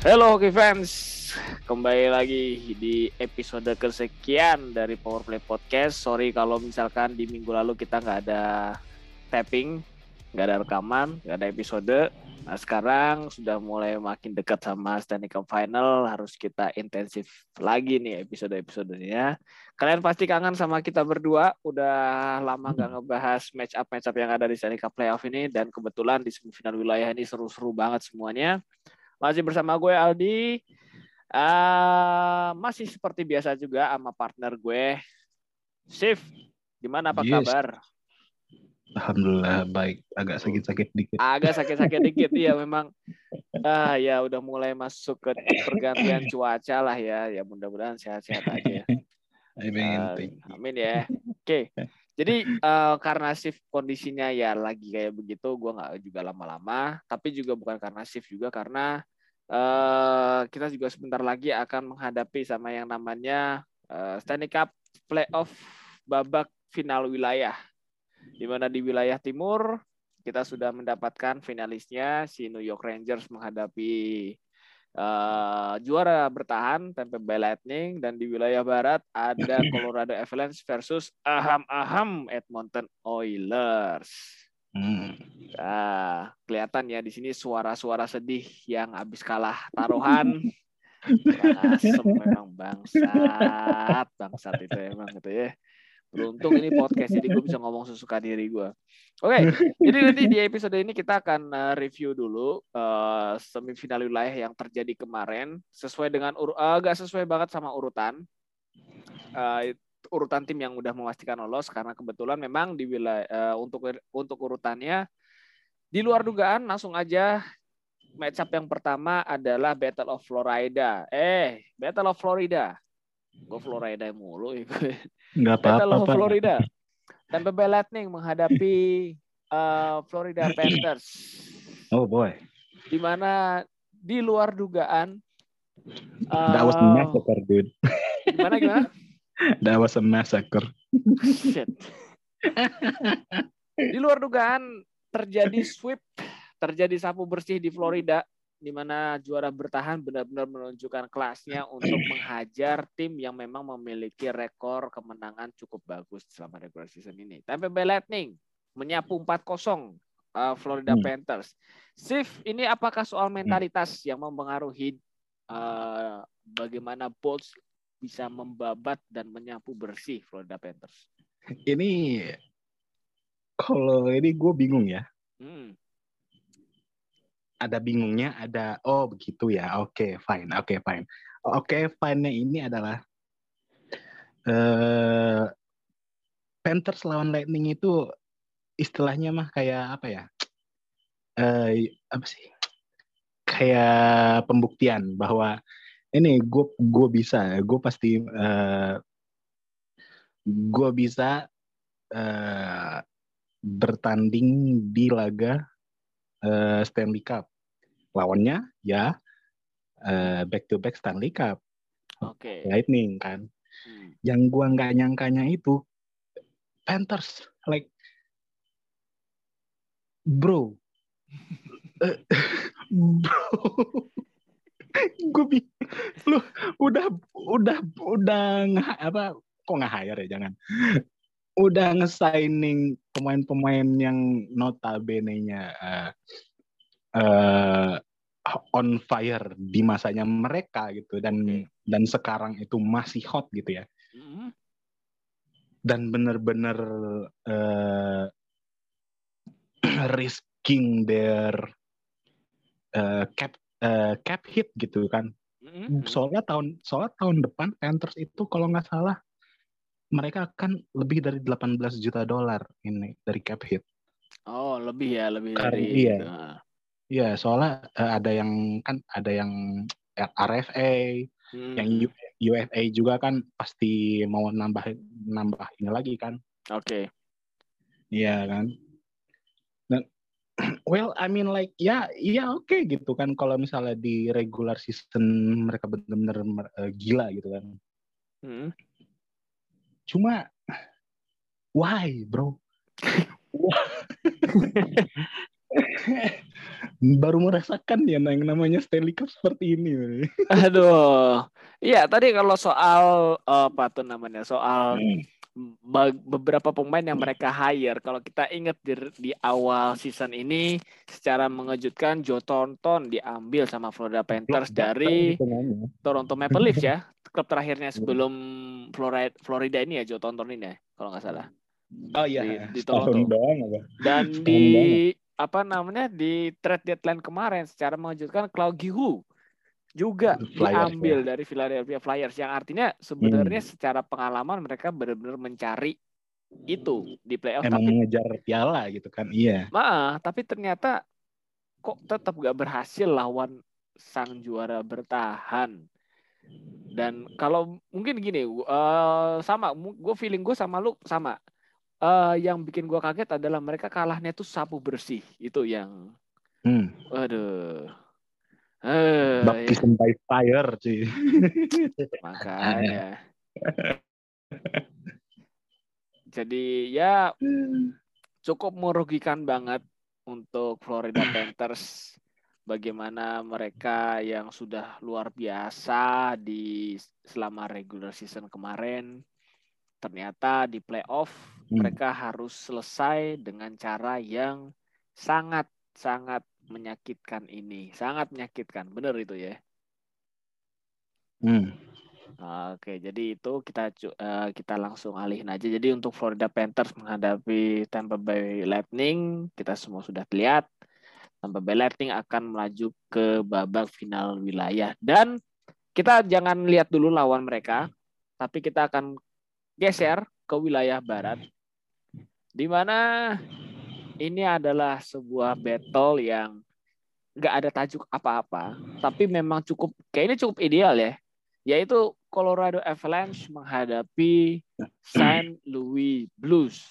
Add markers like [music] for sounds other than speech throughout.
Halo Hoki fans, kembali lagi di episode kesekian dari Power Play Podcast. Sorry kalau misalkan di minggu lalu kita nggak ada tapping, nggak ada rekaman, nggak ada episode. Nah sekarang sudah mulai makin dekat sama Stanley Cup Final, harus kita intensif lagi nih episode-episodenya. Kalian pasti kangen sama kita berdua, udah lama nggak ngebahas match up match up yang ada di Stanley Cup Playoff ini dan kebetulan di semifinal wilayah ini seru-seru banget semuanya. Masih bersama gue Aldi. Uh, masih seperti biasa juga sama partner gue, Sif. Gimana apa yes. kabar? Alhamdulillah baik, agak sakit-sakit dikit. Agak sakit-sakit dikit ya memang. Ah ya udah mulai masuk ke pergantian cuaca lah ya. Ya mudah-mudahan sehat-sehat aja. Amin. Uh, amin ya. Oke. Okay. Jadi uh, karena shift kondisinya ya lagi kayak begitu, gue nggak juga lama-lama. Tapi juga bukan karena shift juga karena uh, kita juga sebentar lagi akan menghadapi sama yang namanya uh, Stanley Cup Playoff babak final wilayah di mana di wilayah timur kita sudah mendapatkan finalisnya si New York Rangers menghadapi uh, juara bertahan Tampa Bay Lightning dan di wilayah barat ada [clears throat] Colorado Avalanche versus Aham Aham Edmonton Oilers. Hmm. Nah, kelihatan ya di sini suara-suara sedih yang habis kalah taruhan. [laughs] Asem memang bangsat, bangsat itu emang gitu ya. Beruntung ini podcast jadi gue bisa ngomong sesuka diri gue. Oke, okay, jadi nanti di episode ini kita akan uh, review dulu uh, semifinal wilayah yang terjadi kemarin sesuai dengan uh, agak sesuai banget sama urutan uh, urutan tim yang udah memastikan lolos karena kebetulan memang di wilayah uh, untuk untuk urutannya di luar dugaan langsung aja match up yang pertama adalah Battle of Florida. Eh, Battle of Florida. Gue Florida mulu ya Nggak apa-apa. Florida. Tampa Bay Lightning menghadapi uh, Florida [clears throat] Panthers. Oh boy. Di mana di luar dugaan. Uh, That was a massacre, dude. Gimana gimana? [laughs] That was a massacre. Shit. di luar dugaan terjadi sweep, terjadi sapu bersih di Florida di mana juara bertahan benar-benar menunjukkan kelasnya untuk menghajar tim yang memang memiliki rekor kemenangan cukup bagus selama regular season ini. Tampa Bay Lightning menyapu 4-0 uh, Florida hmm. Panthers. Sif, ini apakah soal mentalitas hmm. yang mempengaruhi uh, bagaimana Bolts bisa membabat dan menyapu bersih Florida Panthers? Ini kalau ini gue bingung ya. Hmm ada bingungnya, ada oh begitu ya. Oke, okay, fine. Oke, okay, fine. Oke, okay, fine-nya ini adalah uh, Panthers lawan Lightning itu istilahnya mah kayak apa ya? Uh, apa sih? Kayak pembuktian bahwa ini gue gue bisa, gue pasti uh, eh, gue bisa uh, bertanding di laga uh, Stanley Cup lawannya ya uh, back to back Stanley Cup. Oke. Okay. Lightning kan. Hmm. Yang gua nggak nyangkanya itu Panthers like bro. uh, [laughs] bro. gue lu udah udah udah nggak apa kok nggak hire ya jangan udah nge-signing pemain-pemain yang notabene-nya uh, uh, on fire di masanya mereka gitu dan okay. dan sekarang itu masih hot gitu ya mm-hmm. dan benar-benar [clears throat] uh, risking their uh, cap uh, cap hit gitu kan mm-hmm. soalnya tahun soalnya tahun depan Panthers itu kalau nggak salah mereka akan lebih dari 18 juta dolar ini dari cap hit. Oh, lebih ya, lebih Karena, dari iya. Iya, soalnya uh, ada yang kan ada yang RFA, hmm. yang UFA juga kan pasti mau nambah nambah ini lagi kan. Oke. Okay. Iya kan. Dan [clears throat] well, I mean like ya, ya oke okay, gitu kan kalau misalnya di regular season mereka benar-benar uh, gila gitu kan. Hmm. Cuma why, bro? [laughs] [laughs] [laughs] baru merasakan ya yang namanya Stanley Cup seperti ini. [laughs] Aduh, iya tadi kalau soal apa tuh namanya soal beberapa pemain yang mereka hire. Kalau kita ingat di, di awal season ini secara mengejutkan Joe Thornton diambil sama Florida Panthers dari Toronto Maple Leafs ya. [laughs] Klub terakhirnya sebelum Florida, Florida ini ya Joe Thornton ini ya, kalau nggak salah. Oh iya, di, di Toronto. Dan di apa namanya di trade deadline kemarin secara mengejutkan Claude Giroux juga Flyers, diambil ya. dari Philadelphia Flyers yang artinya sebenarnya hmm. secara pengalaman mereka benar-benar mencari itu di playoff Emang tapi mengejar piala gitu kan iya mah tapi ternyata kok tetap gak berhasil lawan sang juara bertahan dan kalau mungkin gini uh, sama gue feeling gue sama lu sama uh, yang bikin gue kaget adalah mereka kalahnya tuh sapu bersih itu yang hmm. aduh Uh, Baptism by fire sih. [laughs] Makanya. Jadi ya cukup merugikan banget untuk Florida [clears throat] Panthers bagaimana mereka yang sudah luar biasa di selama regular season kemarin ternyata di playoff hmm. mereka harus selesai dengan cara yang sangat sangat menyakitkan ini, sangat menyakitkan, benar itu ya. Hmm. Oke, jadi itu kita uh, kita langsung alihin aja. Jadi untuk Florida Panthers menghadapi Tampa Bay Lightning, kita semua sudah lihat Tampa Bay Lightning akan melaju ke babak final wilayah dan kita jangan lihat dulu lawan mereka, tapi kita akan geser ke wilayah barat di mana ini adalah sebuah battle yang nggak ada tajuk apa-apa, tapi memang cukup kayaknya cukup ideal ya, yaitu Colorado Avalanche menghadapi San Louis Blues.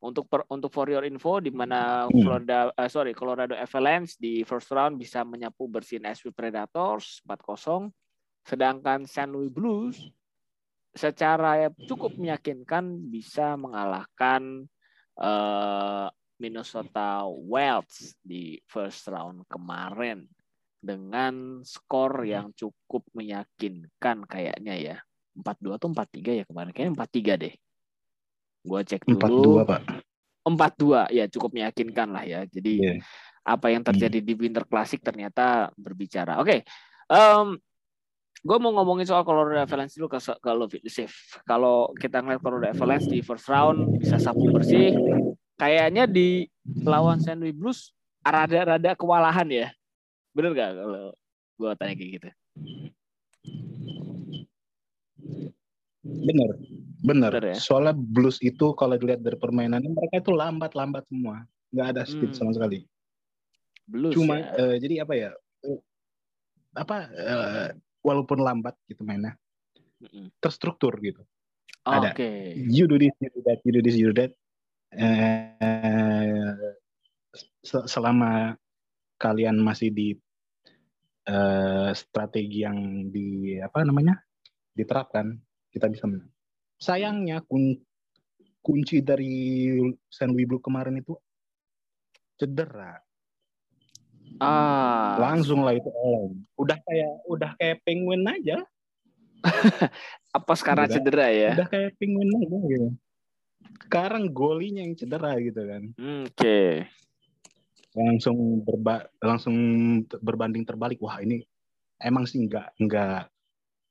Untuk per, untuk for your info di mana. Florida uh, sorry Colorado Avalanche di first round bisa menyapu bersih Nashville Predators 4-0 sedangkan San Louis Blues secara cukup meyakinkan bisa mengalahkan uh, Minnesota Wild di first round kemarin dengan skor yang cukup meyakinkan kayaknya ya. 4-2 atau 4-3 ya kemarin. Kayaknya 4-3 deh. Gua cek dulu. 4-2, Pak. 4-2 ya cukup meyakinkan lah ya. Jadi yeah. apa yang terjadi hmm. di Winter Classic ternyata berbicara. Oke. Okay. Um, gue mau ngomongin soal Colorado Avalanche dulu ke, ke Love Kalau kita ngeliat Colorado Avalanche di first round bisa sapu bersih, kayaknya di lawan St. Louis Blues rada-rada kewalahan ya. Bener gak kalau gue tanya kayak gitu? Bener, bener. bener ya? Soalnya Blues itu kalau dilihat dari permainannya mereka itu lambat-lambat semua, nggak ada speed hmm. sama sekali. Blues. Cuma ya. uh, jadi apa ya? Uh, apa? Uh, walaupun lambat gitu mainnya, terstruktur gitu. Oh, ada. Okay. You do this, you do that, you do this, you do that eh, selama kalian masih di eh, strategi yang di apa namanya diterapkan kita bisa menang. Sayangnya kun, kunci dari San Blue kemarin itu cedera. Ah. Langsung lah itu Udah kayak udah kayak penguin aja. [laughs] Apa sekarang udah, cedera ya? Udah kayak penguin aja gitu sekarang golinya yang cedera gitu kan. Oke. Okay. Langsung berba langsung berbanding terbalik. Wah ini emang sih nggak nggak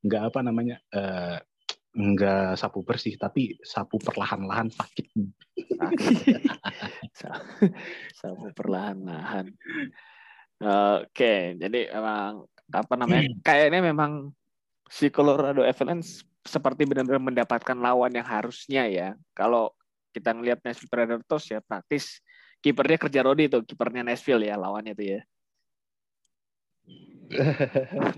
nggak apa namanya uh, nggak sapu bersih tapi sapu perlahan-lahan sakit. [laughs] sapu perlahan-lahan. Oke, jadi emang apa namanya? Hmm. Kayaknya memang si Colorado Avalanche seperti benar-benar mendapatkan lawan yang harusnya ya. Kalau kita ngelihat Nashville Predators ya praktis kipernya kerja Rodi tuh kipernya Nashville ya lawannya tuh ya [laughs]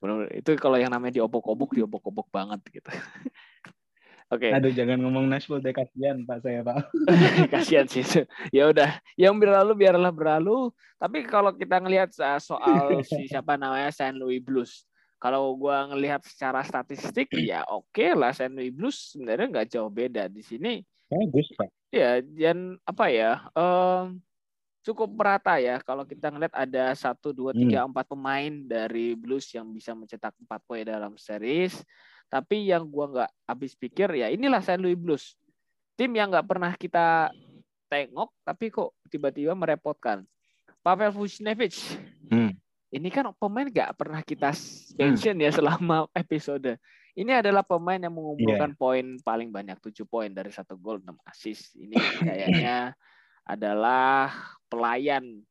benar itu kalau yang namanya diobok-obok diobok-obok banget gitu [laughs] Oke. Okay. Aduh jangan ngomong Nashville deh kasihan Pak saya Pak. [laughs] kasihan sih. Ya udah, yang berlalu biarlah berlalu. Tapi kalau kita ngelihat uh, soal [laughs] si siapa namanya Saint Louis Blues, kalau gue ngelihat secara statistik ya oke okay lah Saint Louis Blues sebenarnya nggak jauh beda di sini Bagus, Pak. Ya, dan apa ya? Um, cukup merata ya. Kalau kita ngeliat ada satu, dua, Hmm. tiga, empat pemain dari Blues yang bisa mencetak empat poin dalam series. Tapi yang gua nggak habis pikir ya inilah Saint Louis Blues. Tim yang nggak pernah kita tengok, tapi kok tiba-tiba merepotkan. Pavel Vucinovic. Hmm. Ini kan pemain nggak pernah kita mention ya selama [laughs] episode. Ini adalah pemain yang mengumpulkan poin paling banyak 7 poin dari satu gol 6 assist. Ini kayaknya [laughs] adalah pelayan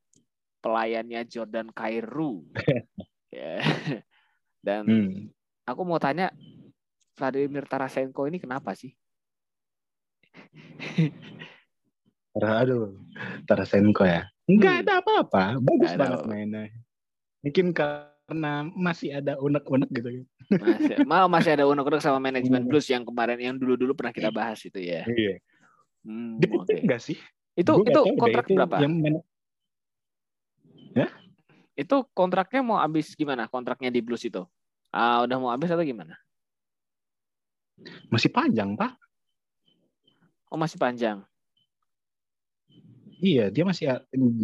pelayannya Jordan Kairu. [laughs] Ya. Dan Hmm. aku mau tanya Vladimir Tarasenko ini kenapa sih? Aduh, Tarasenko ya. Enggak Hmm. ada apa-apa. Bagus Nggak ada banget apa-apa. mainnya. Mungkin karena masih ada unek-unek gitu. Masih, mau masih ada unek-unek sama manajemen Hmm. Blues yang kemarin yang dulu-dulu pernah kita bahas itu ya. Iya. Hmm, Dipecat oke. enggak sih? Itu Gua itu kontrak itu berapa? Yang mana- Itu kontraknya mau habis gimana? Kontraknya di Blues itu? Ah, udah mau habis atau gimana? Masih panjang, Pak. Oh, masih panjang. Iya, dia masih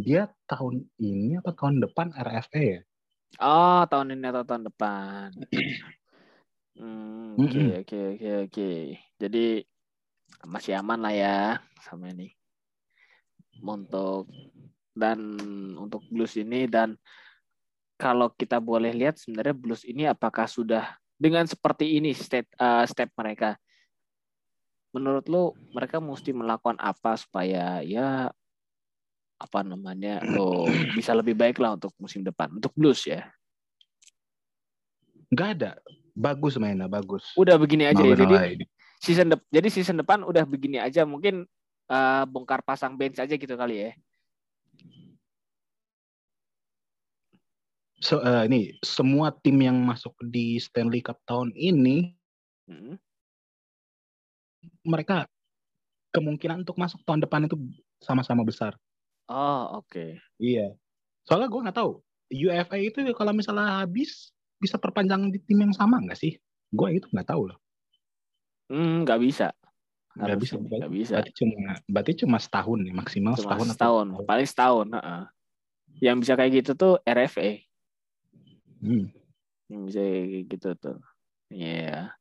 dia tahun ini atau tahun depan RFA ya? Oh, tahun ini atau tahun depan. [clears throat] Hmm, Oke, oke, oke, oke. Jadi masih aman lah ya sama ini. Untuk dan untuk blues ini dan kalau kita boleh lihat sebenarnya blues ini apakah sudah dengan seperti ini step eh, step mereka. Menurut lo mereka mesti melakukan apa supaya ya apa namanya lo [clears throat] bisa lebih baik lah untuk musim depan untuk blues ya. Enggak ada. Bagus mainnya, bagus. Udah begini aja ya. Jadi season jadi season depan udah begini aja mungkin eh, bongkar pasang bench aja gitu kali ya. So, eh, ini semua tim yang masuk di Stanley Cup tahun ini Hmm. mereka kemungkinan untuk masuk tahun depan itu sama-sama besar. Oh oke. Iya. Soalnya gue nggak tahu UFA itu kalau misalnya habis bisa perpanjang di tim yang sama nggak sih? Gue itu nggak tahu loh. Hmm, nggak bisa. Nggak bisa. Nggak bisa. Berarti cuma berarti cuma setahun nih maksimal Cuma setahun. atau- setahun, paling setahun. heeh. Yang bisa kayak gitu tuh RFA. Hmm. Yang bisa kayak gitu tuh. Iya.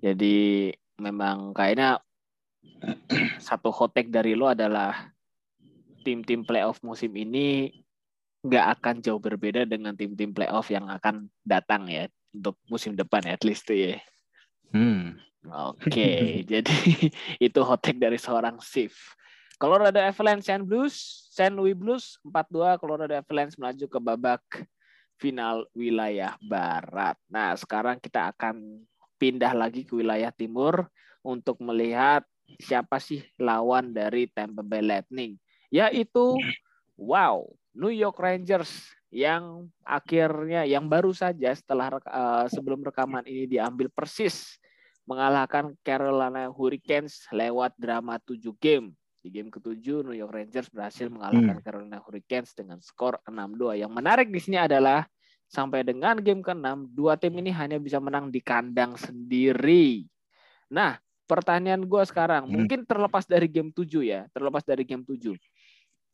Jadi memang kayaknya [clears throat] satu hot take dari lo adalah tim-tim playoff musim ini nggak akan jauh berbeda dengan tim-tim playoff yang akan datang ya untuk musim depan ya, at least tuh ya. Hmm. Oke, [laughs] jadi [laughs] itu hot take dari seorang Sif. Colorado Avalanche Saint Blues, Saint Louis Blues 4-2 Colorado Avalanche melaju ke babak final wilayah barat. Nah, sekarang kita akan pindah lagi ke wilayah timur untuk melihat siapa sih lawan dari Tampa Bay Lightning, yaitu wow, New York Rangers yang akhirnya yang baru saja setelah eh, sebelum rekaman ini diambil persis mengalahkan Carolina Hurricanes lewat drama 7 game. Di game ketujuh, New York Rangers berhasil mengalahkan Carolina Hurricanes dengan skor 6-2. Yang menarik di sini adalah sampai dengan game ke-6, dua tim ini hanya bisa menang di kandang sendiri. Nah, pertanyaan gue sekarang, Hmm. mungkin terlepas dari game 7 ya, terlepas dari game 7.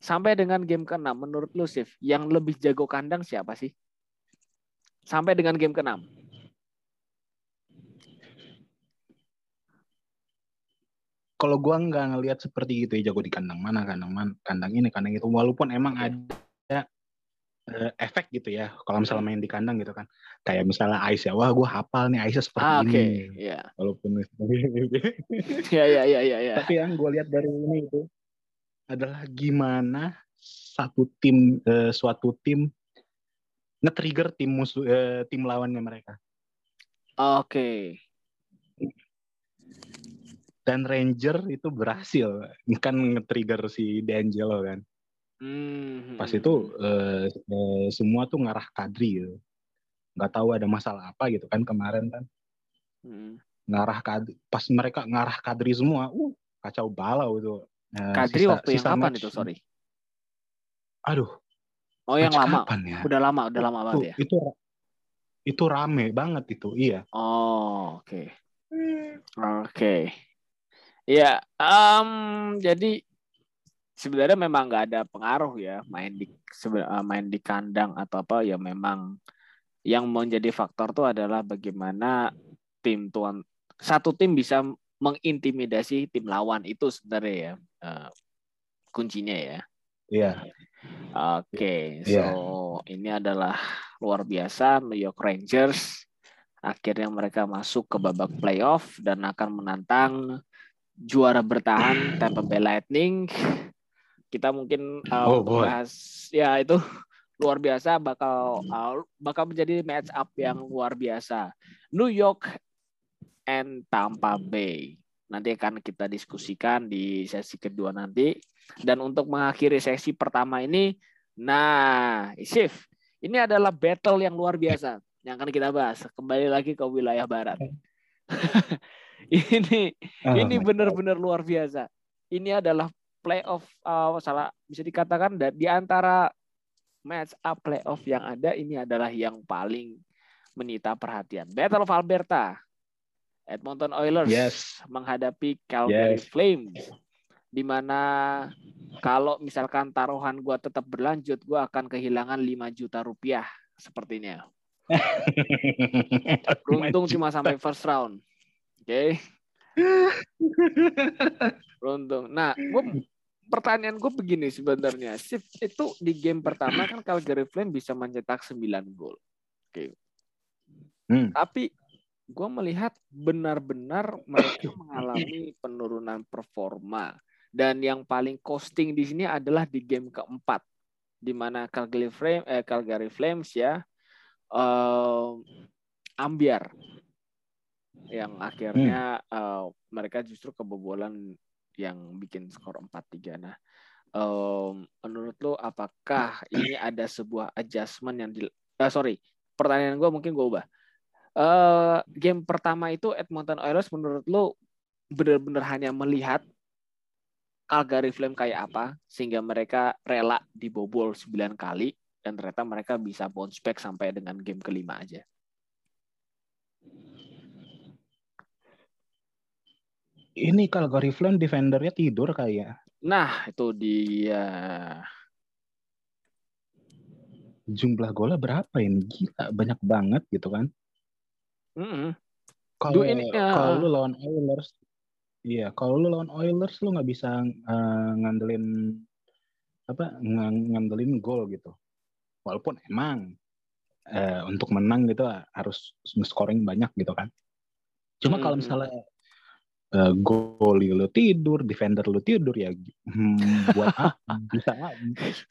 Sampai dengan game ke-6, menurut lu, Sif, yang lebih jago kandang siapa sih? Sampai dengan game ke-6. Kalau gua nggak ngelihat seperti itu ya jago di kandang mana kandang mana kandang ini kandang itu walaupun emang Oke. ada eh, efek gitu ya kalau misalnya main di kandang gitu kan kayak misalnya Ais ya wah gua hafal nih Aisnya seperti Ah, ini ya. walaupun [laughs] Ya, ya, ya, ya, ya. tapi yang gue lihat dari ini itu adalah gimana satu tim eh, suatu tim nge-trigger tim musuh eh, tim lawannya mereka Oke. Dan Ranger itu berhasil kan nge-trigger si D'Angelo kan Hmm. pas itu eh, eh, semua tuh ngarah Kadri gitu. nggak tahu ada masalah apa gitu kan kemarin kan Hmm. ngarah Kadri pas mereka ngarah Kadri semua uh kacau balau itu Eh, Kadri sisa- waktu yang sisa kapan match- itu? Sorry. aduh Oh, yang lama. kapan ya Udah lama, udah lama banget ya. itu itu rame banget itu iya Oh, oke. Oke. Ya, em, jadi sebenarnya memang nggak ada pengaruh ya main di eh, main di kandang atau apa ya memang yang menjadi faktor tuh adalah bagaimana tim tuan satu tim bisa mengintimidasi tim lawan itu sebenarnya ya uh, kuncinya ya. Iya. Oke, okay, so yeah. ini adalah luar biasa New York Rangers. Akhirnya mereka masuk ke babak playoff dan akan menantang juara bertahan Tampa Bay Lightning [laughs] kita mungkin uh, oh, bahas ya itu luar biasa bakal uh, bakal menjadi match up yang luar biasa. New York and Tampa Bay. Nanti akan kita diskusikan di sesi kedua nanti. Dan untuk mengakhiri sesi pertama ini, nah, Isif, ini adalah battle yang luar biasa yang akan kita bahas. Kembali lagi ke wilayah barat. [laughs] [laughs] ini oh, ini benar-benar luar biasa. Ini adalah playoff uh, salah bisa dikatakan di antara match up playoff yang ada ini adalah yang paling menyita perhatian. Battle of Alberta. Edmonton Oilers yes. menghadapi Calgary yes. Flames. Di mana kalau misalkan taruhan gue tetap berlanjut, gue akan kehilangan 5 juta rupiah sepertinya. [laughs] Beruntung cuma sampai first round. Oke. Okay. Beruntung. Nah, gue [laughs] pertanyaan gue begini sebenarnya. Shift itu di game pertama kan Calgary Flames bisa mencetak 9 gol. Oke. Okay. Hmm. Tapi gue melihat benar-benar mereka mengalami penurunan performa. Dan yang paling costing di sini adalah di game keempat. Di mana Calgary Flames, eh, Calgary Flames ya, uh, ambiar. Yang akhirnya hmm. uh, mereka justru kebobolan yang bikin skor 4-3. Nah, um, menurut lo apakah ini ada sebuah adjustment yang di uh, sorry, pertanyaan gue mungkin gue ubah. Uh, game pertama itu Edmonton Oilers menurut lo benar-benar hanya melihat Calgary Flame kayak apa sehingga mereka rela dibobol 9 kali dan ternyata mereka bisa bounce back sampai dengan game kelima aja. Ini kalau Flame defendernya tidur kayak. Ya? Nah, itu dia. Jumlah golnya berapa ini? Gila, banyak banget gitu kan. Mm -hmm. Kalau ini ya. kalau lu lawan Oilers, iya, kalau lu lawan Oilers lu nggak bisa uh, ngandelin apa ng ngandelin gol gitu. Walaupun emang uh, untuk menang gitu harus scoring banyak gitu kan. Cuma mm -hmm. kalau misalnya uh, goalie lu tidur, defender lu tidur ya hmm, buat [laughs] apa? Bisa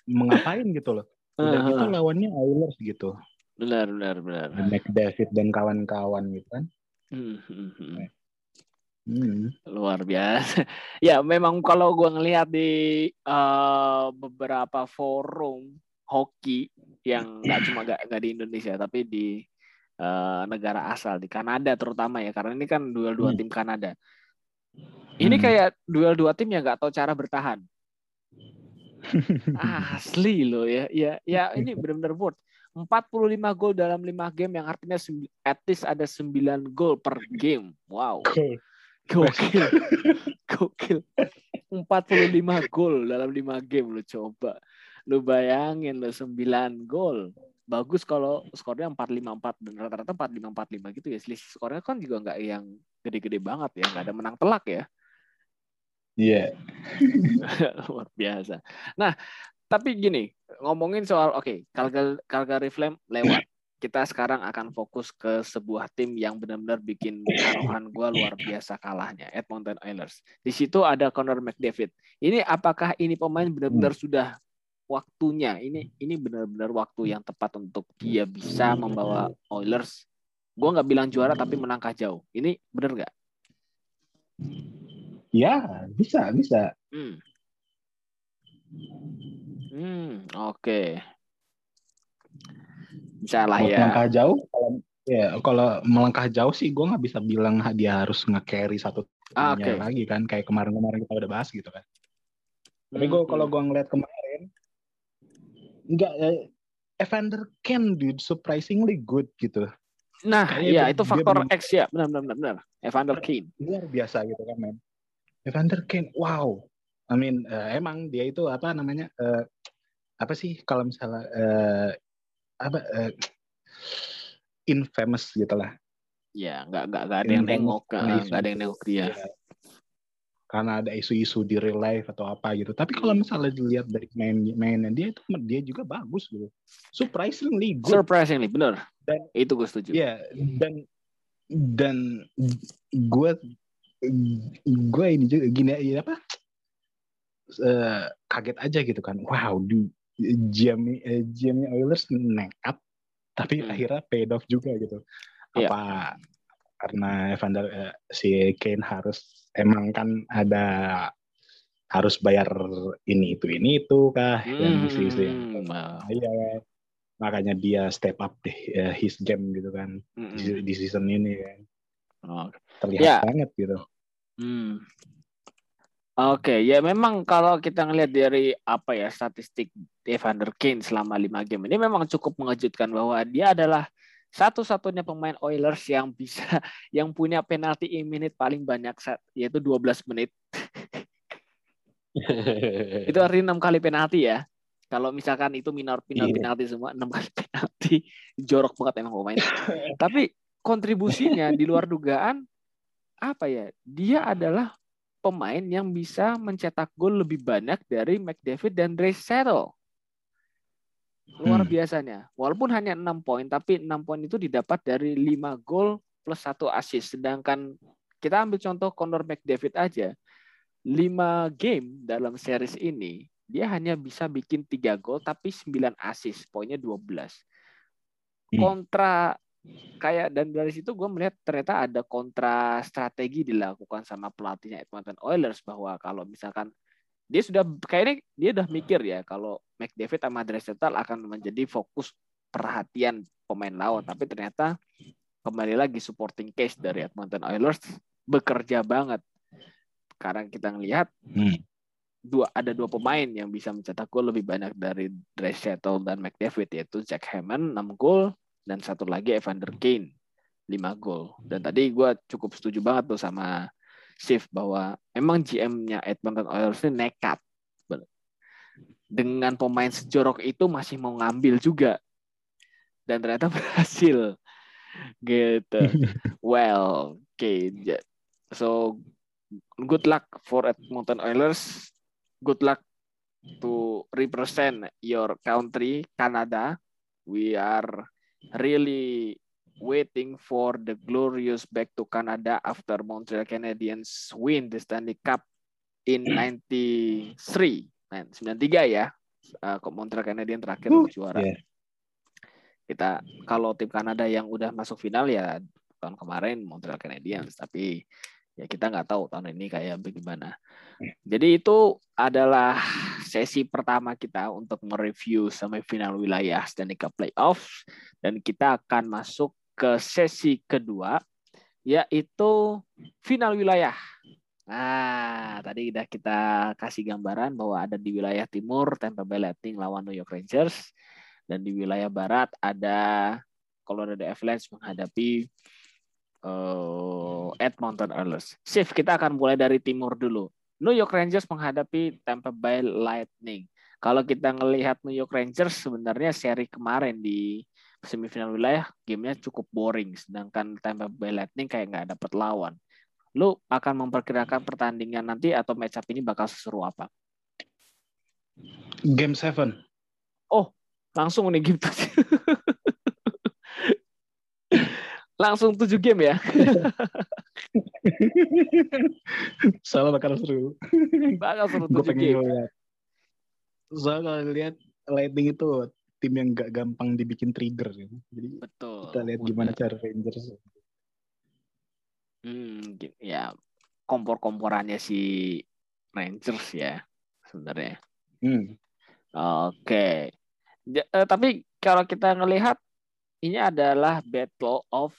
mengapain gitu loh. Udah uh, gitu lawannya Oilers gitu. Benar, benar, benar. David dan kawan-kawan gitu kan. Hmm, hmm, hmm. Hmm. Luar biasa. [laughs] Ya, memang kalau gue ngelihat di uh, beberapa forum hoki yang nggak cuma gak, gak di Indonesia tapi di uh, negara asal di Kanada terutama ya karena ini kan duel dua hmm. tim Kanada. Ini hmm. kayak duel dua tim yang nggak tahu cara bertahan. [laughs] Asli loh ya. Ya, ya ini benar-benar worth. 45 gol dalam 5 game yang artinya at least ada 9 gol per game. Wow. Gokil. [laughs] Gokil. 45 gol dalam 5 game lo coba. Lu bayangin lo 9 gol. Bagus kalau skornya 454 dan rata-rata 4545 gitu ya. Selisih skornya kan juga nggak yang gede-gede banget ya, nggak ada menang telak ya. Iya. Yeah. [laughs] Luar biasa. Nah, tapi gini, ngomongin soal oke, okay, Calgary, Calgary Flame lewat. Kita sekarang akan fokus ke sebuah tim yang benar-benar bikin taruhan gue luar biasa kalahnya, Edmonton Oilers. Di situ ada Connor McDavid. Ini apakah ini pemain benar-benar hmm. sudah waktunya? Ini ini benar-benar waktu yang tepat untuk dia bisa membawa Oilers. Gue nggak bilang juara tapi menangkah jauh. Ini benar nggak? Ya, bisa, bisa. Hmm. Hmm, oke. Okay. Bisa lah ya. Melangkah jauh, kalau ya kalau melangkah jauh sih gue nggak bisa bilang dia harus nge-carry satu ah, okay. lagi kan kayak kemarin-kemarin kita udah bahas gitu kan. Tapi gue hmm, kalau hmm. gue ngeliat kemarin nggak eh, Evander Ken dude surprisingly good gitu. Nah, iya itu faktor X ya, benar benar benar. Evander Kane. Luar biasa gitu kan, men. Evander Kane, wow. I mean uh, emang dia itu apa namanya uh, apa sih kalau misalnya uh, apa uh, infamous gitu lah. Ya, nggak nggak ada yang nengok, nggak ada yang nengok dia. Ya. Karena ada isu-isu di real life atau apa gitu. Tapi kalau misalnya dilihat dari main mainnya dia itu dia juga bagus gitu. Surprisingly good. Surprisingly benar. Dan itu gue setuju. Ya, dan dan gue gue ini juga gini ya apa uh, kaget aja gitu kan wow du Jamie uh, Jamie Oilers nekat tapi hmm. akhirnya paid off juga gitu yeah. Karena Evander uh, si Kane harus emang kan ada harus bayar ini itu ini itu kah hmm. yang yang nah, iya makanya dia step up deh uh, his game gitu kan mm -hmm. di, di season ini kan oh. terlihat yeah. banget gitu hmm. Oke, okay, ya memang kalau kita ngelihat dari apa ya statistik Evander Kane selama lima game ini memang cukup mengejutkan bahwa dia adalah satu-satunya pemain Oilers yang bisa [laughs] yang punya penalti in minute paling banyak saat yaitu 12 menit. [laughs] itu artinya enam kali penalti ya. Kalau misalkan itu minor minor yeah. penalti semua enam kali [laughs] penalti jorok banget emang pemain. Tapi kontribusinya di luar dugaan apa ya? Dia adalah pemain yang bisa mencetak gol lebih banyak dari McDavid dan Settle. Luar hmm. biasanya. Walaupun hanya 6 poin, tapi 6 poin itu didapat dari 5 gol plus 1 assist. Sedangkan kita ambil contoh Conor McDavid aja. 5 game dalam series ini, dia hanya bisa bikin 3 gol tapi 9 assist. Poinnya 12. Hmm. Kontra kayak dan dari situ gue melihat ternyata ada kontra strategi dilakukan sama pelatihnya Edmonton Oilers bahwa kalau misalkan dia sudah kayaknya dia udah mikir ya kalau McDavid sama Draisaitl akan menjadi fokus perhatian pemain lawan tapi ternyata kembali lagi supporting case dari Edmonton Oilers bekerja banget sekarang kita ngelihat hmm. dua ada dua pemain yang bisa mencetak gol lebih banyak dari Draisaitl dan McDavid yaitu Jack Hammond 6 gol dan satu lagi Evander Kane 5 gol. Dan tadi gue cukup setuju banget tuh sama Shift bahwa memang GM-nya Edmonton Oilers ini nekat. Dengan pemain sejorok itu masih mau ngambil juga. Dan ternyata [laughs] berhasil. Gitu. [laughs] Well, oke. Okay. So, good luck for Edmonton Oilers. Good luck to represent your country, Canada. We are really waiting for the glorious back to Canada after Montreal Canadiens win the Stanley Cup in [clears throat] 93. 93 ya. Uh, Montreal Canadiens terakhir uh, juara. Yeah. Kita kalau tim Kanada yang udah masuk final ya tahun kemarin Montreal Canadiens, tapi ya kita nggak tahu tahun ini kayak bagaimana. Jadi itu adalah sesi pertama kita untuk mereview semifinal wilayah Stanley Cup Playoffs dan kita akan masuk ke sesi kedua yaitu final wilayah. Nah, tadi udah kita kasih gambaran bahwa ada di wilayah timur Tampa Bay Lightning lawan New York Rangers dan di wilayah barat ada Colorado Avalanche menghadapi uh, Edmonton Oilers. Shift kita akan mulai dari timur dulu. New York Rangers menghadapi Tampa Bay Lightning. Kalau kita ngelihat New York Rangers sebenarnya seri kemarin di semifinal wilayah gamenya cukup boring, sedangkan Tampa Bay Lightning kayak nggak dapat lawan. Lu akan memperkirakan pertandingan nanti atau match up ini bakal seseru apa? Game 7. Oh, langsung nih game [laughs] langsung tujuh game ya. [laughs] Salah bakal seru. Bakal seru tujuh game. Lihat. Soalnya kalau lihat Lightning itu tim yang gak gampang dibikin trigger. Gitu. Jadi Betul. kita lihat gimana cara Rangers. Hmm, ya kompor-komporannya si Rangers ya sebenarnya. Hmm. Oke. Okay. Ja, eh, tapi kalau kita ngelihat ini adalah battle of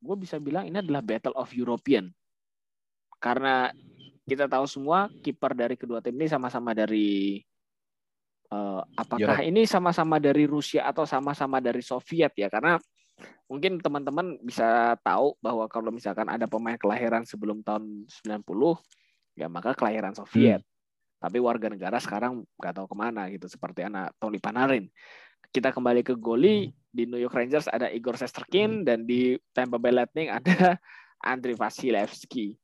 gue bisa bilang ini adalah battle of European karena kita tahu semua kiper dari kedua tim ini sama-sama dari uh, apakah Europe. ini sama-sama dari Rusia atau sama-sama dari Soviet ya karena mungkin teman-teman bisa tahu bahwa kalau misalkan ada pemain kelahiran sebelum tahun 90 ya maka kelahiran Soviet. Hmm. Tapi warga negara sekarang nggak tahu ke mana gitu seperti anak Tony Panarin. Kita kembali ke goli di New York Rangers ada Igor Shesterkin dan di Tampa Bay Lightning ada [laughs] Andrei Vasilevsky.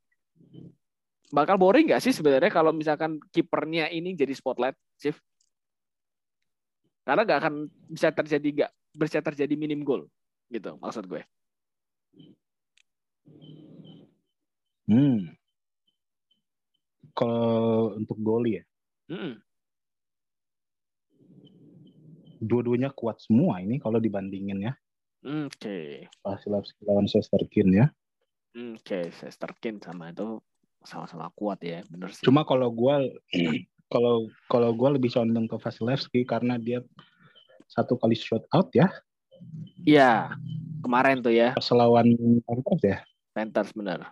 Bakal boring nggak sih sebenarnya kalau misalkan kipernya ini jadi spotlight, Chief? Karena nggak akan bisa terjadi nggak bisa terjadi minim gol gitu maksud gue. Hmm. Kalau untuk gol ya, Hmm. dua-duanya kuat semua ini kalau dibandingin ya. Oke. Vasilevsky lawan Shesterkin ya. Oke, Shesterkin sama itu sama-sama kuat ya, bener sih. Cuma kalau gua [clears throat] kalau kalau gua lebih condong ke Vasilevsky karena dia satu kali shot out ya Iya, kemarin tuh ya, pas lawan Panthers ya. Panthers bener.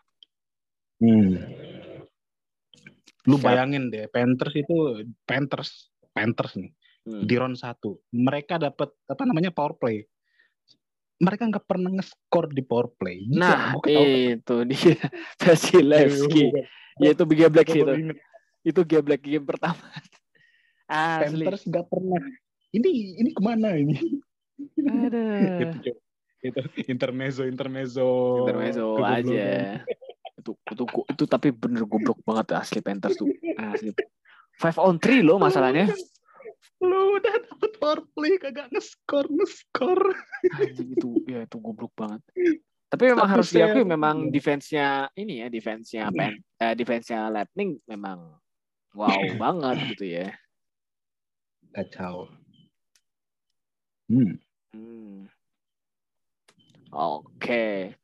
Hmm. Lu bayangin deh, Panthers itu Panthers Panthers nih Hmm. di round satu mereka dapat apa namanya power play. Mereka nggak pernah nge-score di power play. Gila, Nah, itu dia [laughs] Vasilevsky. Ya itu geblek sih itu. Itu geblek game pertama. [laughs] Asli. Panthers nggak pernah. Ini ini ke mana ini? Aduh. itu, itu intermezzo intermezzo. Intermezzo aja. Itu, itu itu tapi bener goblok banget asli Panthers tuh. Asli. Five on three loh masalahnya. Lu udah dapet power play kagak nge-score nge-score. Anjing itu ya itu goblok banget. Tapi memang Satu harus diakui memang defense-nya ini ya, defense-nya Pan, eh, defense-nya Lightning memang wow banget gitu ya. Kacau. Hmm. Hmm. Oke.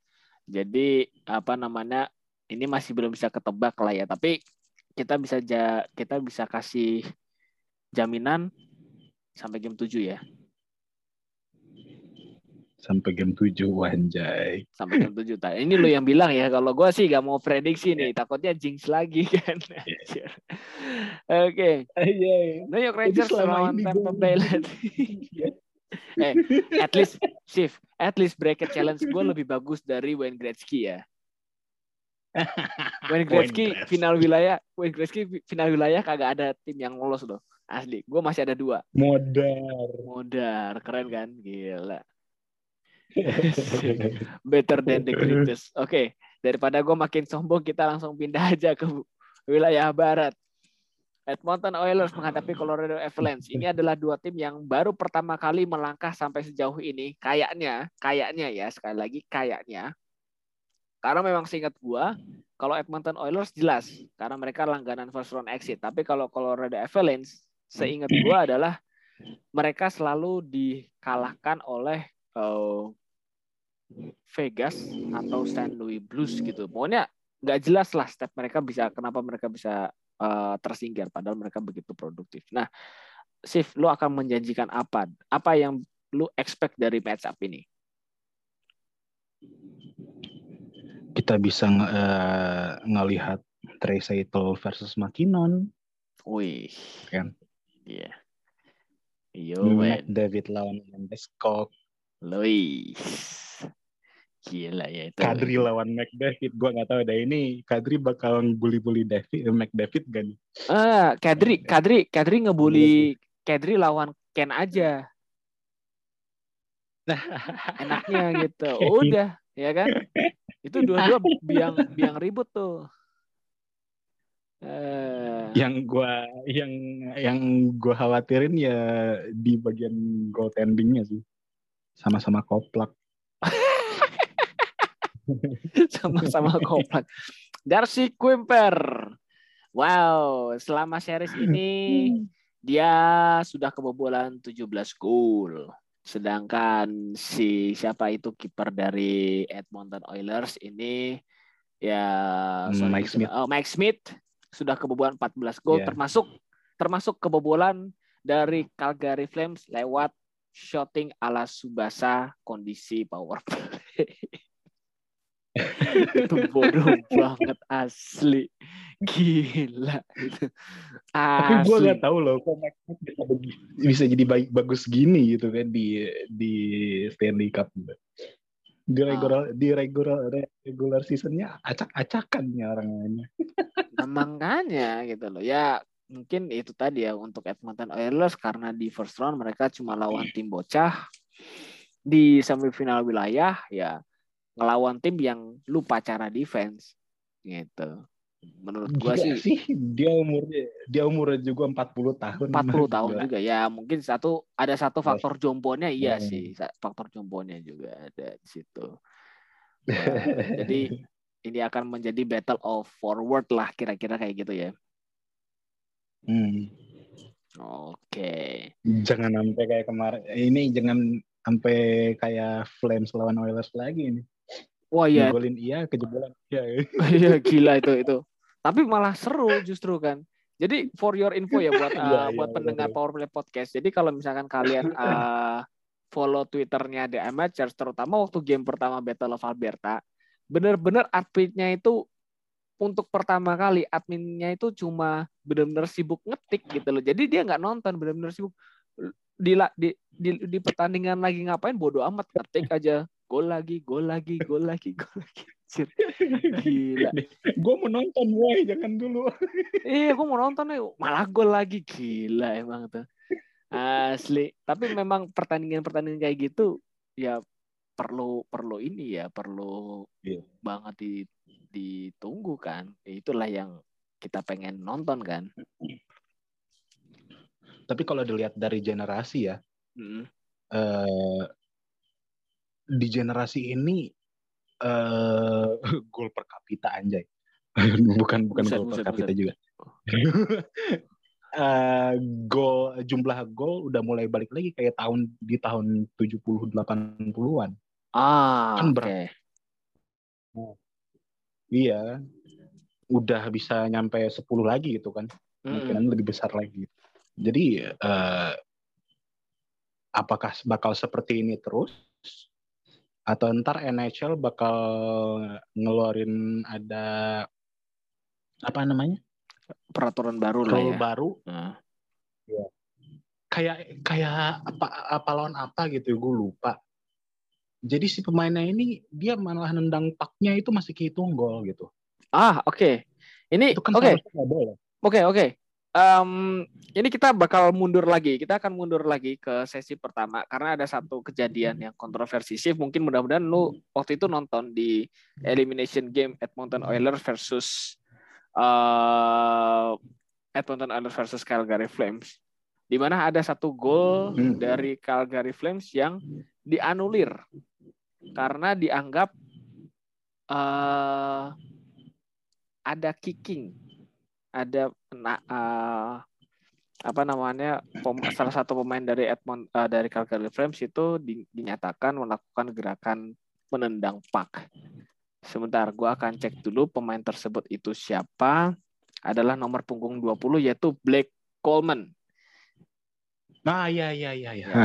Jadi apa namanya? Ini masih belum bisa ketebak lah ya, tapi kita bisa ja, kita bisa kasih jaminan sampai game 7 ya. Sampai game 7 wanjay. Sampai game 7. Nah, ini lo yang bilang ya, kalau gua sih gak mau prediksi nih, takutnya jinx lagi kan. Anjir. [laughs] Oke. Iya. New York Rangers lawan Tampa Bay Lightning. [laughs] eh, at least shift, at least bracket challenge gue [laughs] lebih bagus dari Wayne Gretzky ya. [laughs] Wayne Gretzky Wayne final wilayah, Wayne Gretzky final wilayah kagak ada tim yang lolos loh. Asli, gue masih ada dua. Modar. Modar, keren kan? Gila. [laughs] Better than the greatest. Oke, daripada gue makin sombong, kita langsung pindah aja ke wilayah barat. Edmonton Oilers menghadapi Colorado Avalanche. Ini adalah dua tim yang baru pertama kali melangkah sampai sejauh ini. Kayaknya, kayaknya ya, sekali lagi kayaknya. Karena memang seingat gua, kalau Edmonton Oilers jelas karena mereka langganan first round exit. Tapi kalau Colorado Avalanche, seingat gua adalah mereka selalu dikalahkan oleh eh, Vegas atau St. Louis Blues gitu. Pokoknya nggak jelas lah step mereka bisa kenapa mereka bisa tersingkir padahal mereka begitu produktif. Nah, Sif, lu akan menjanjikan apa? Apa yang lu expect dari match up ini? Kita bisa eh, ngelihat Treysaitl versus Makinon, Wih. Kan. Iya. Yo, Mac man. David lawan Landeskog, Luis. Gila ya itu. Kadri lawan Mac David. Gua nggak tahu deh ini Kadri bakal bully-bully David, Mac David gak nih? Ah, Kadri, Kadri, Kadri ngebully Kadri lawan Ken aja. [laughs] Enaknya gitu. Udah, ya kan? Itu dua-dua biang biang ribut tuh. Eh, Yang gua yang yang gua khawatirin ya di bagian goaltendingnya sih. Sama-sama koplak. [laughs] sama-sama komplek. Darcy Quimper. Wow, selama series ini [clears throat] dia sudah kebobolan 17 gol. Sedangkan si siapa itu kiper dari Edmonton Oilers ini ya Hmm, Mike Smith. oh, Mike Smith sudah kebobolan 14 gol Yeah. termasuk termasuk kebobolan dari Calgary Flames lewat shooting ala Subasa kondisi power play. [laughs] itu bodoh [laughs] banget asli gila itu Tapi gue Asli. nggak tahu loh kok bisa, bisa jadi baik bagus gini gitu kan di di Stanley Cup. Di Ah. regular di regular regular seasonnya acak-acakan nih orang lainnya. Nah, makanya gitu loh ya mungkin itu tadi ya untuk Edmonton Oilers karena di first round mereka cuma lawan tim bocah di semifinal wilayah ya ngelawan tim yang lupa cara defense gitu. Menurut gua Gila sih, dia umurnya dia umurnya juga 40 tahun. 40 tahun juga. Ya mungkin satu ada satu faktor jomponya iya Hmm. sih. Faktor jomponya juga ada di situ. Ya, [laughs] jadi ini akan menjadi battle of forward lah kira-kira kayak gitu ya. Hmm. oke. Jangan sampai kayak kemarin ini jangan sampai kayak Flames lawan Oilers lagi ini wah iya Ngegolin iya kejebolan iya [laughs] Iya gila itu itu. Tapi malah seru justru kan. Jadi for your info ya buat Iya, uh, iya, buat betul, pendengar betul. Powerplay Podcast. Jadi kalau misalkan kalian uh, [laughs] follow Twitternya The Amateurs, terutama waktu game pertama Battle of Alberta, bener-bener adminnya itu untuk pertama kali adminnya itu cuma bener-bener sibuk ngetik gitu loh. Jadi dia nggak nonton, bener-bener sibuk di, di, di di pertandingan lagi ngapain bodo amat ngetik aja gol lagi, gol lagi, gol lagi, gol lagi. Anjir. Gila. gue mau nonton woi jangan dulu Iya, gue mau nonton nih. Malah gol lagi. Gila emang tuh. Asli. Tapi memang pertandingan-pertandingan kayak gitu ya perlu perlu ini ya, perlu Iya. banget di, ditunggu kan. Itulah yang kita pengen nonton kan. tapi kalau dilihat dari generasi ya Mm. eh di generasi ini eh [laughs] gol per kapita anjay [laughs] bukan bukan Buset, gol per kapita buset. juga [laughs] Eh, gol jumlah gol udah mulai balik lagi kayak tahun di tahun 70 80-an Ah, Kan oke. berat. iya udah bisa nyampe 10 lagi gitu kan Mm-mm. kemungkinan lebih besar lagi. Jadi eh, apakah bakal seperti ini terus atau ntar NHL bakal ngeluarin ada apa namanya Peraturan baru lah ya. baru Nah. kayak kayak apa apa lawan apa gitu gue lupa. Jadi si pemainnya ini dia malah nendang paknya itu masih kehitung gol gitu. Ah, oke. Ini Itu kan oke. Oke oke. Em, ini kita bakal mundur lagi. Kita akan mundur lagi ke sesi pertama karena ada satu kejadian yang kontroversi sih. Mungkin mudah-mudahan lu waktu itu nonton di elimination game Edmonton Oilers versus eh, Edmonton Oilers versus Calgary Flames. Di mana ada satu gol Hmm. dari Calgary Flames yang dianulir karena dianggap eh, ada kicking ada na- eh, apa namanya pem- salah satu pemain dari Edmond eh, dari Calgary Flames itu di- dinyatakan melakukan gerakan menendang puck. Sebentar, gua akan cek dulu pemain tersebut itu siapa. Adalah nomor punggung 20 yaitu Blake Coleman. Nah, iya iya iya iya. Ya.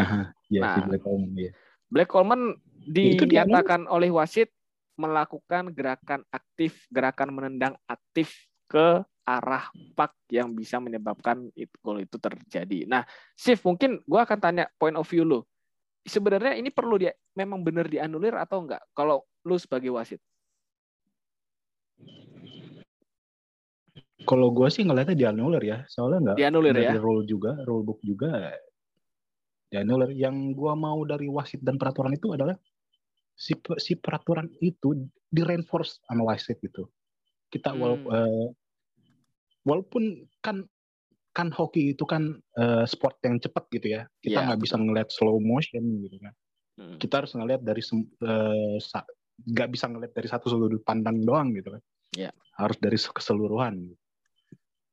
Iya, si Nah. Black Coleman, iya. Blake Coleman Itu dia, dinyatakan oleh wasit melakukan gerakan aktif, gerakan menendang aktif ke arah puck yang bisa menyebabkan it, gol itu terjadi. Nah, Sif, mungkin gua akan tanya point of view lu. Sebenarnya ini perlu dia memang benar dianulir atau enggak? Kalau lu sebagai wasit. Kalau gue sih ngeliatnya dianulir ya, soalnya nggak Dianulir dari ya. rule juga, rule book juga dianulir. Yang gua mau dari wasit dan peraturan itu adalah si si peraturan itu di reinforce sama wasit gitu. Kita Hmm. wala- eh, walaupun kan kan hoki itu kan eh, sport yang cepat gitu ya. Kita Iya, nggak bisa ngeliat slow motion gitu kan. Hmm. Kita harus ngeliat dari eh, nggak bisa ngeliat dari satu sudut pandang doang gitu kan. Iya. Harus dari keseluruhan.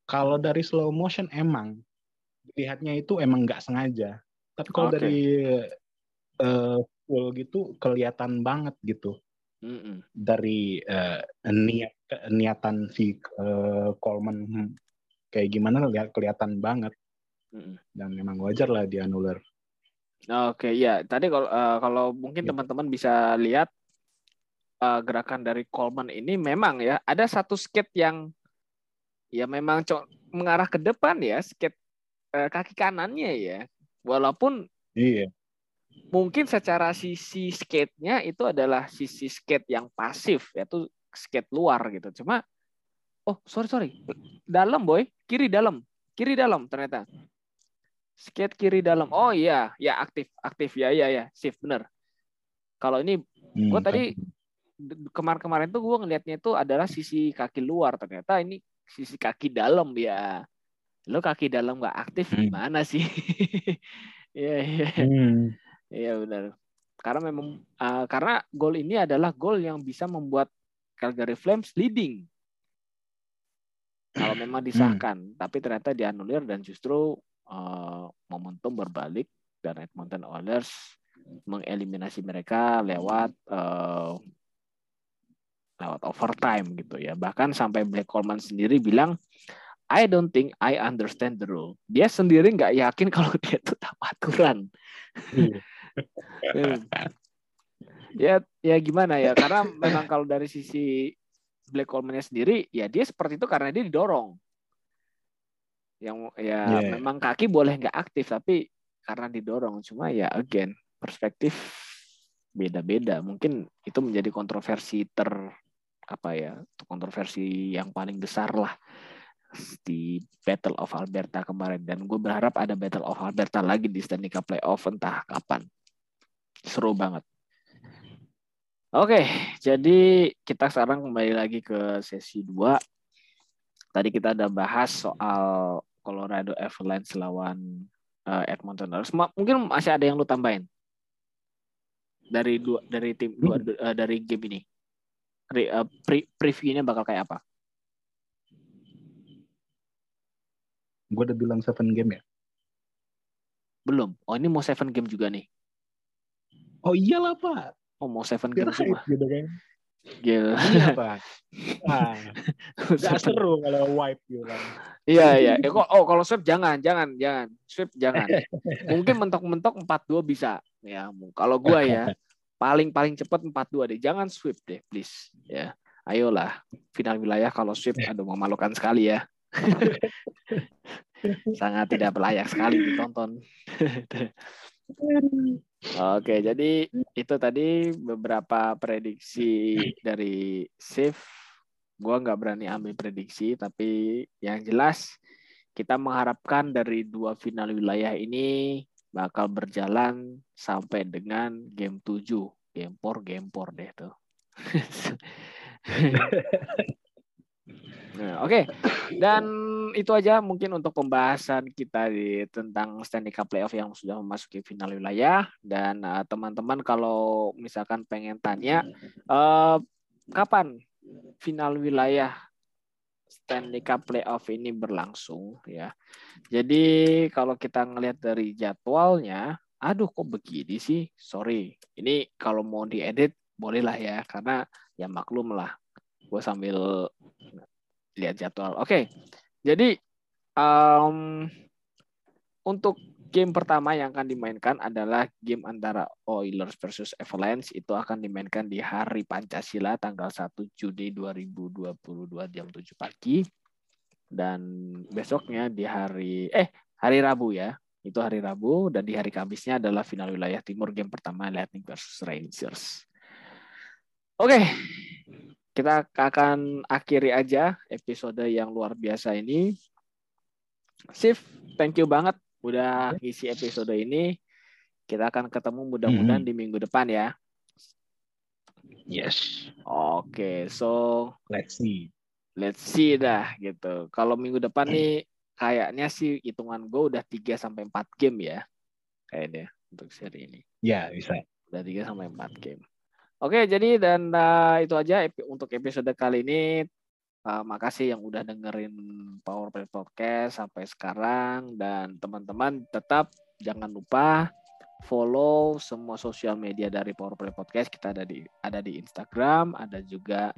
Kalau dari slow motion emang lihatnya itu emang nggak sengaja. Tapi kalau Oke. dari eh, full gitu kelihatan banget gitu Mm-mm. dari eh, niat niatan si eh, Coleman hmm, kayak gimana lihat kelihatan banget dan memang wajar lah dianulir. Oke, ya. Tadi kalau eh, kalau mungkin Ya. teman-teman bisa lihat eh, gerakan dari Coleman ini memang ya ada satu skate yang ya memang mengarah ke depan ya, skate eh, kaki kanannya ya. Walaupun Iya. mungkin secara sisi skate-nya itu adalah sisi skate yang pasif yaitu skate luar gitu. Cuma oh sorry sorry dalam boy kiri dalam kiri dalam ternyata. Skate kiri dalam. Oh iya, ya aktif, aktif ya, ya, ya, shift bener. Kalau ini, hmm, gue tadi kemarin-kemarin tuh gue ngelihatnya itu adalah sisi kaki luar ternyata ini sisi kaki dalam ya. Lo kaki dalam nggak aktif hmm. gimana sih? [laughs] Iya, iya. Hmm. Iya benar. Karena memang uh, karena gol ini adalah gol yang bisa membuat Calgary Flames leading kalau memang hmm. disahkan, hmm. tapi ternyata dianulir dan justru uh, momentum berbalik dan Edmonton Oilers mengeliminasi mereka lewat uh, lewat overtime gitu ya. Bahkan sampai Black Coleman sendiri bilang, I don't think I understand the rule. Dia sendiri nggak yakin [laughs] kalau dia itu tahu aturan. Hmm. [laughs] ya ya gimana ya karena memang kalau dari sisi Black Coleman sendiri ya dia seperti itu karena dia didorong. Yang ya yeah. memang kaki boleh nggak aktif tapi karena didorong. Cuma ya again perspektif beda-beda. Mungkin itu menjadi kontroversi ter apa ya kontroversi yang paling besar lah di Battle of Alberta kemarin. Dan gue berharap ada Battle of Alberta lagi di Stanley Cup Playoff entah kapan. Seru banget Oke, jadi kita sekarang kembali lagi ke sesi 2. Tadi kita ada bahas soal Colorado Avalanche lawan uh, Edmonton Oilers. Mungkin masih ada yang lu tambahin dari dua dari tim dua uh, dari game ini. Pre, uh, pre, previewnya bakal kayak apa? Gue udah bilang seven game ya. Belum. Oh ini mau seven game juga nih. Oh iyalah pak. Oh mau seven game semua. Gitu kan. Gila. Iya, Pak. Nah, gak seru kalau wipe gitu kan. Iya, iya. Eh, kok, oh, kalau sweep jangan, jangan, jangan. Sweep jangan. Mungkin mentok-mentok 4-2 bisa. Ya, kalau gua ya, paling-paling cepat 4-2 deh. Jangan sweep deh, please. Ya. Ayolah, final wilayah kalau sweep, aduh memalukan sekali ya. [laughs] Sangat tidak layak sekali ditonton. [laughs] Oke, jadi itu tadi beberapa prediksi dari Sif. Gua nggak berani ambil prediksi, tapi yang jelas kita mengharapkan dari dua final wilayah ini bakal berjalan sampai dengan game 7. Game 4, game 4 deh tuh. [laughs] Nah, Oke, okay. dan itu aja mungkin untuk pembahasan kita di tentang Stanley Cup Playoff yang sudah memasuki final wilayah. Dan eh, teman-teman uh, kalau misalkan pengen tanya uh, kapan final wilayah Stanley Cup Playoff ini berlangsung ya. Jadi kalau kita ngelihat dari jadwalnya, aduh kok begini sih? Sorry, ini kalau mau diedit bolehlah ya, karena ya maklum lah. Gue sambil lihat jadwal. Oke, okay. jadi um, untuk game pertama yang akan dimainkan adalah game antara Oilers versus Avalanche itu akan dimainkan di hari Pancasila tanggal 1 Juni 2022 jam 7 pagi dan besoknya di hari eh hari Rabu ya itu hari Rabu dan di hari Kamisnya adalah final wilayah timur game pertama Lightning versus Rangers. Oke, okay kita akan akhiri aja episode yang luar biasa ini. Sif, thank you banget udah ngisi episode ini. Kita akan ketemu mudah-mudahan hmm. di minggu depan ya. Yes. Oke, okay, so let's see. Let's see dah gitu. Kalau minggu depan nih kayaknya sih hitungan gue udah 3 sampai 4 game ya. Kayaknya untuk seri ini. Ya, bisa. Udah 3 sampai 4 game. Oke, jadi dan uh, itu aja untuk episode kali ini. Uh, makasih yang udah dengerin Power Play Podcast sampai sekarang dan teman-teman tetap jangan lupa follow semua sosial media dari Power Play Podcast. Kita ada di ada di Instagram, ada juga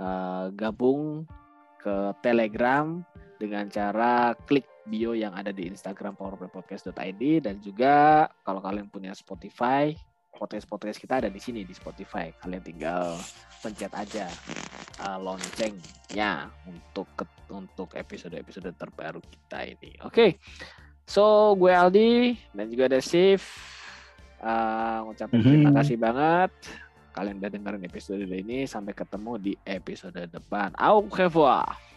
uh, gabung ke Telegram dengan cara klik bio yang ada di Instagram powerplaypodcast.id dan juga kalau kalian punya Spotify podcast-podcast kita ada di sini di Spotify. Kalian tinggal pencet aja uh, loncengnya untuk untuk episode-episode terbaru kita ini. Oke. Okay. So, gue Aldi dan juga ada Sif. Uh, ngucapin mm -hmm. terima kasih banget kalian udah dengerin episode ini. Sampai ketemu di episode depan. Au revoir.